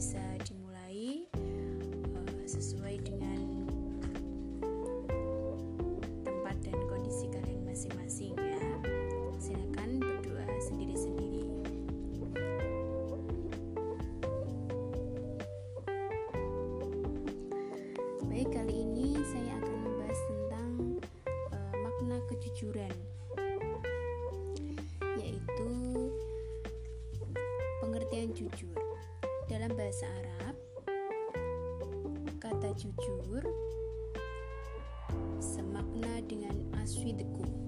bisa dimulai eh, sesuai dengan tempat dan kondisi kalian masing-masing ya. Silakan berdoa sendiri-sendiri. Baik, kali ini saya akan membahas tentang uh, makna kejujuran. Yaitu pengertian jujur bahasa Arab, kata jujur semakna dengan aswidekum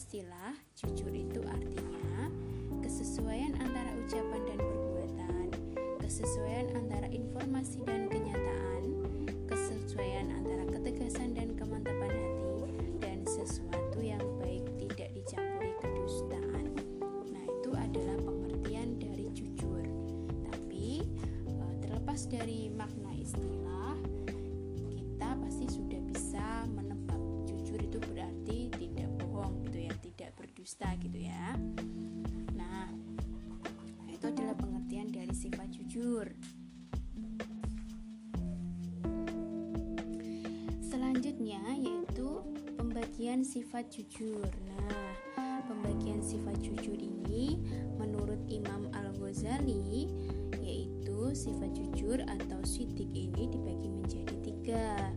Istilah jujur itu artinya kesesuaian antara ucapan dan perbuatan, kesesuaian antara informasi dan kita gitu ya. Nah itu adalah pengertian dari sifat jujur. Selanjutnya yaitu pembagian sifat jujur. Nah pembagian sifat jujur ini menurut Imam Al-Ghazali yaitu sifat jujur atau sidik ini dibagi menjadi tiga.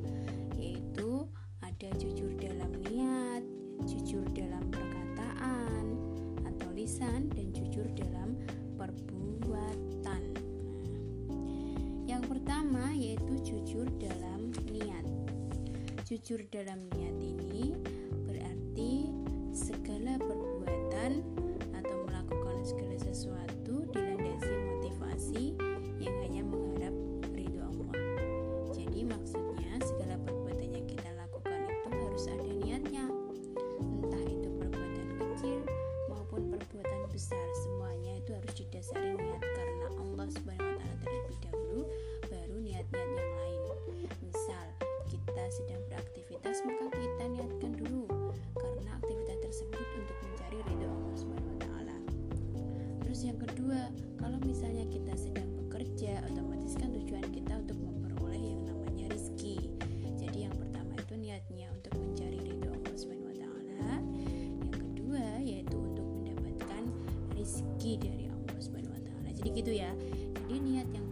Yang pertama yaitu jujur dalam niat. Jujur dalam niat ini berarti segala perbuatan atau melakukan segala sesuatu dilandasi motivasi dari Allah Subhanahu wa. Jadi gitu ya. Jadi niat yang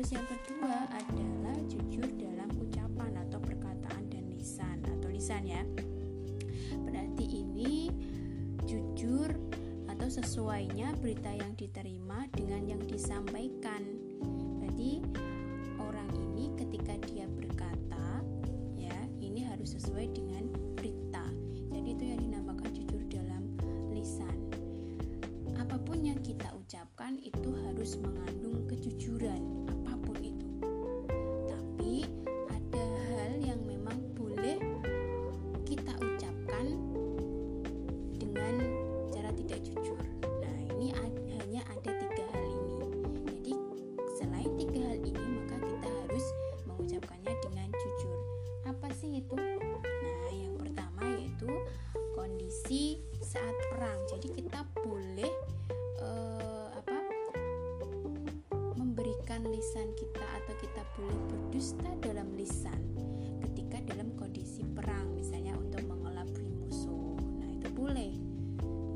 Terus yang kedua adalah jujur dalam ucapan atau perkataan dan lisan atau lisan ya. Berarti ini jujur atau sesuainya berita yang diterima dengan yang disampaikan. jadi orang ini ketika dia berkata ya, ini harus sesuai dengan berita. Jadi itu yang dinamakan jujur dalam lisan. Apa pun yang kita ucapkan itu harus mengandung kejujuran menggunakan lisan kita atau kita boleh berdusta dalam lisan ketika dalam kondisi perang misalnya untuk mengelabui musuh nah itu boleh.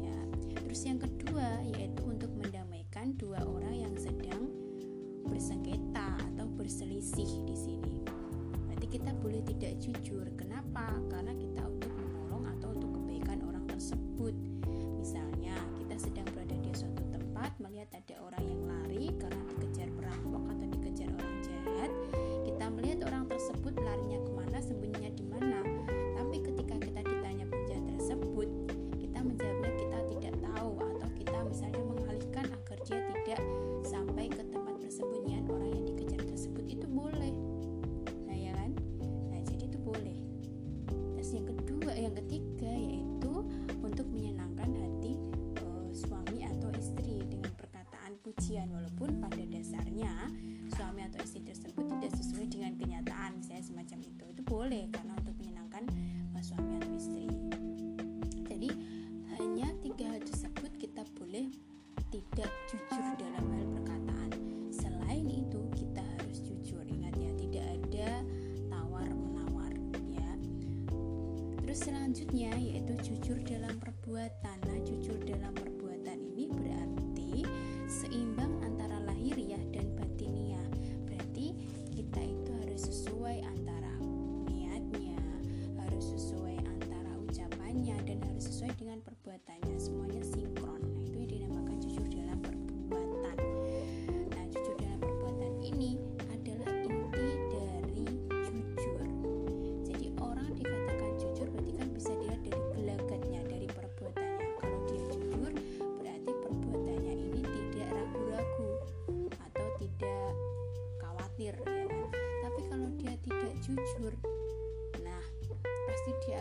Ya. Terus yang kedua yaitu untuk mendamaikan dua orang yang sedang bersengketa atau berselisih di sini. Berarti kita boleh tidak jujur. Kenapa? Karena kita untuk menolong atau untuk kebaikan orang tersebut. Misalnya kita sedang berada di suatu tempat melihat ada orang yang lari karena boleh karena untuk menyenangkan uh, suami atau istri. Jadi hanya tiga hal tersebut kita boleh tidak jujur dalam hal perkataan. Selain itu kita harus jujur. Ingat ya tidak ada tawar menawar ya. Terus selanjutnya yaitu jujur dalam perbuatan. Nah jujur dalam perbuatan ini berarti seimbang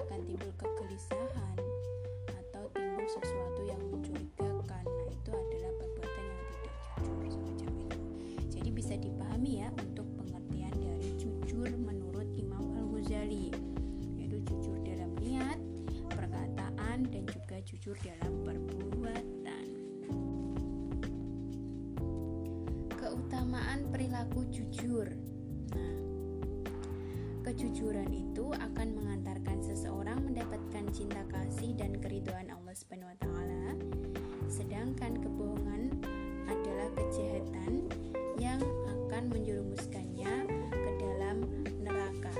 akan timbul kegelisahan atau timbul sesuatu yang mencurigakan. Nah itu adalah perbuatan yang tidak jujur semacam itu jadi bisa dipahami ya untuk pengertian dari jujur menurut Imam Al-Ghazali yaitu jujur dalam niat perkataan dan juga jujur dalam perbuatan. Keutamaan perilaku jujur Kejujuran itu akan mengantarkan seseorang mendapatkan cinta kasih dan keriduan Allah Subhanahu wa taala. Sedangkan kebohongan adalah kejahatan yang akan menjerumuskannya ke dalam neraka.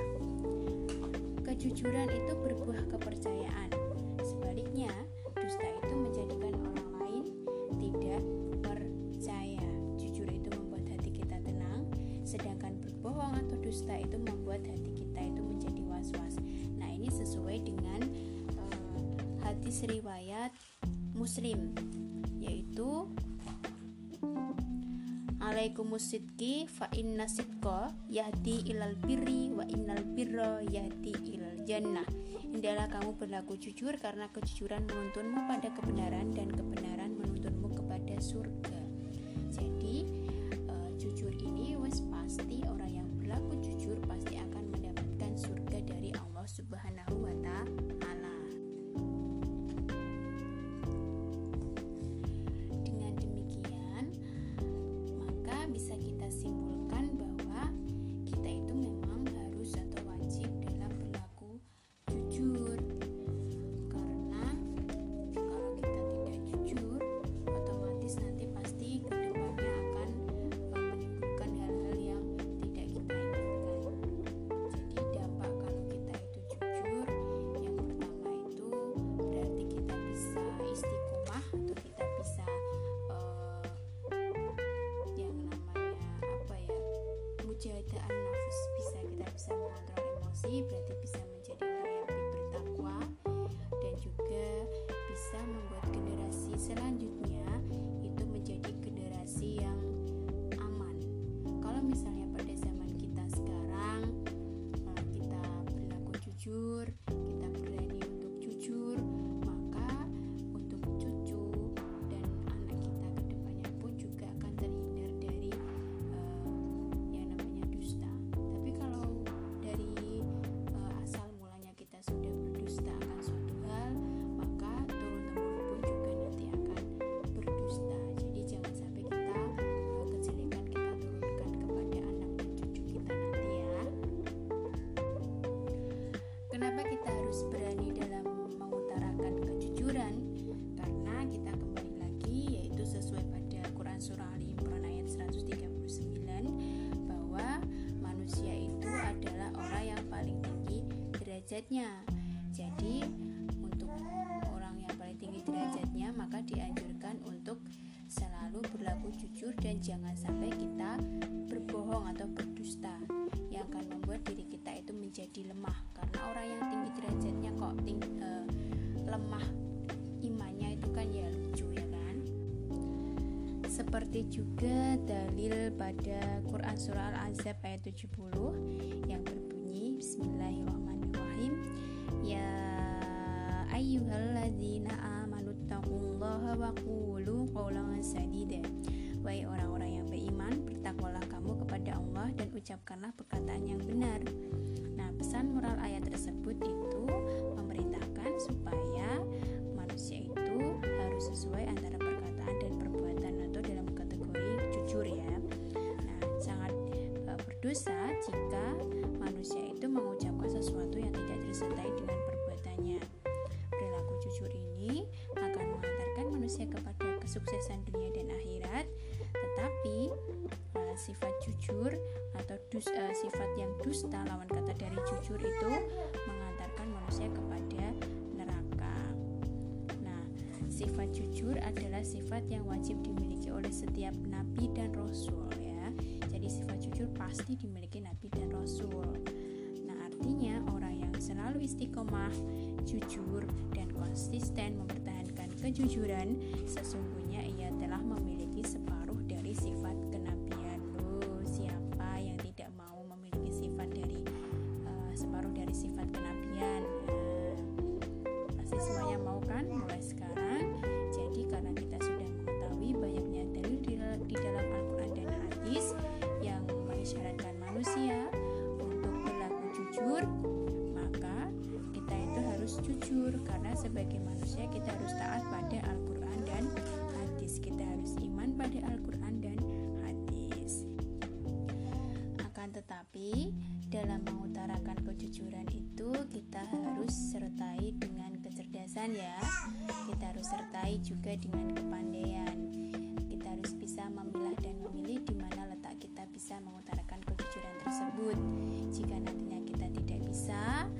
Kejujuran itu berbuah kepercayaan. Sebaliknya, hadis riwayat Muslim yaitu Alaikumus sidqi fa inna sidqa yahdi ilal birri wa innal birra yahdi ilal jannah. Hendaklah kamu berlaku jujur karena kejujuran menuntunmu pada kebenaran dan kebenaran menuntunmu kepada surga. Jadi uh, jujur ini wes pasti orang yang berlaku jujur pasti akan mendapatkan surga dari Allah Subhanahu wa taala. Berlaku jujur dan jangan sampai kita berbohong atau berdusta. Yang akan membuat diri kita itu menjadi lemah. Karena orang yang tinggi derajatnya kok ting uh, lemah imannya itu kan ya lucu ya kan? Seperti juga dalil pada Quran surah Al-Azab ayat 70 yang berbunyi Bismillahirrahmanirrahim. Ya ayyuhalladzina amanu taqullaha wa qulu qawlan sadida Wahai orang-orang yang beriman, bertakwalah kamu kepada Allah dan ucapkanlah perkataan yang benar. Nah, pesan moral ayat tersebut itu memerintahkan supaya manusia itu harus sesuai antara perkataan dan perbuatan atau dalam kategori jujur ya. Nah, sangat e, berdosa jika manusia itu mengucapkan sesuatu yang tidak disertai dengan perbuatannya. Kesuksesan dunia dan akhirat tetapi uh, sifat jujur atau dus, uh, sifat yang dusta lawan kata dari jujur itu mengantarkan manusia kepada neraka. Nah, sifat jujur adalah sifat yang wajib dimiliki oleh setiap nabi dan rasul ya. Jadi sifat jujur pasti dimiliki nabi dan rasul. Nah, artinya orang yang selalu istiqomah, jujur dan konsisten mempertahankan kejujuran sesungguhnya ia telah memiliki separuh jujur karena sebagai manusia kita harus taat pada Al-Quran dan hadis kita harus iman pada Al-Quran Tetapi dalam mengutarakan kejujuran itu kita harus sertai dengan kecerdasan ya. Kita harus sertai juga dengan kepandaian. Kita harus bisa memilah dan memilih di mana letak kita bisa mengutarakan kejujuran tersebut. Jika nantinya kita tidak bisa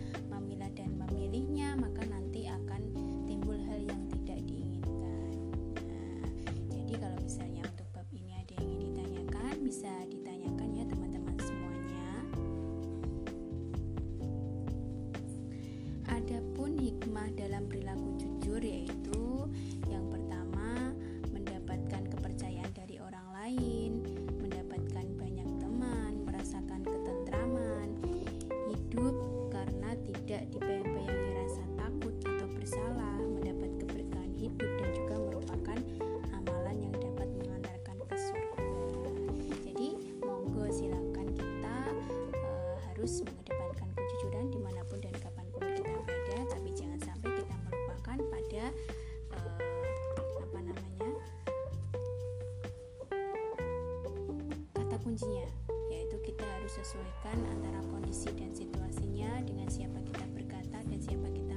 kuncinya yaitu kita harus sesuaikan antara kondisi dan situasinya dengan siapa kita berkata dan siapa kita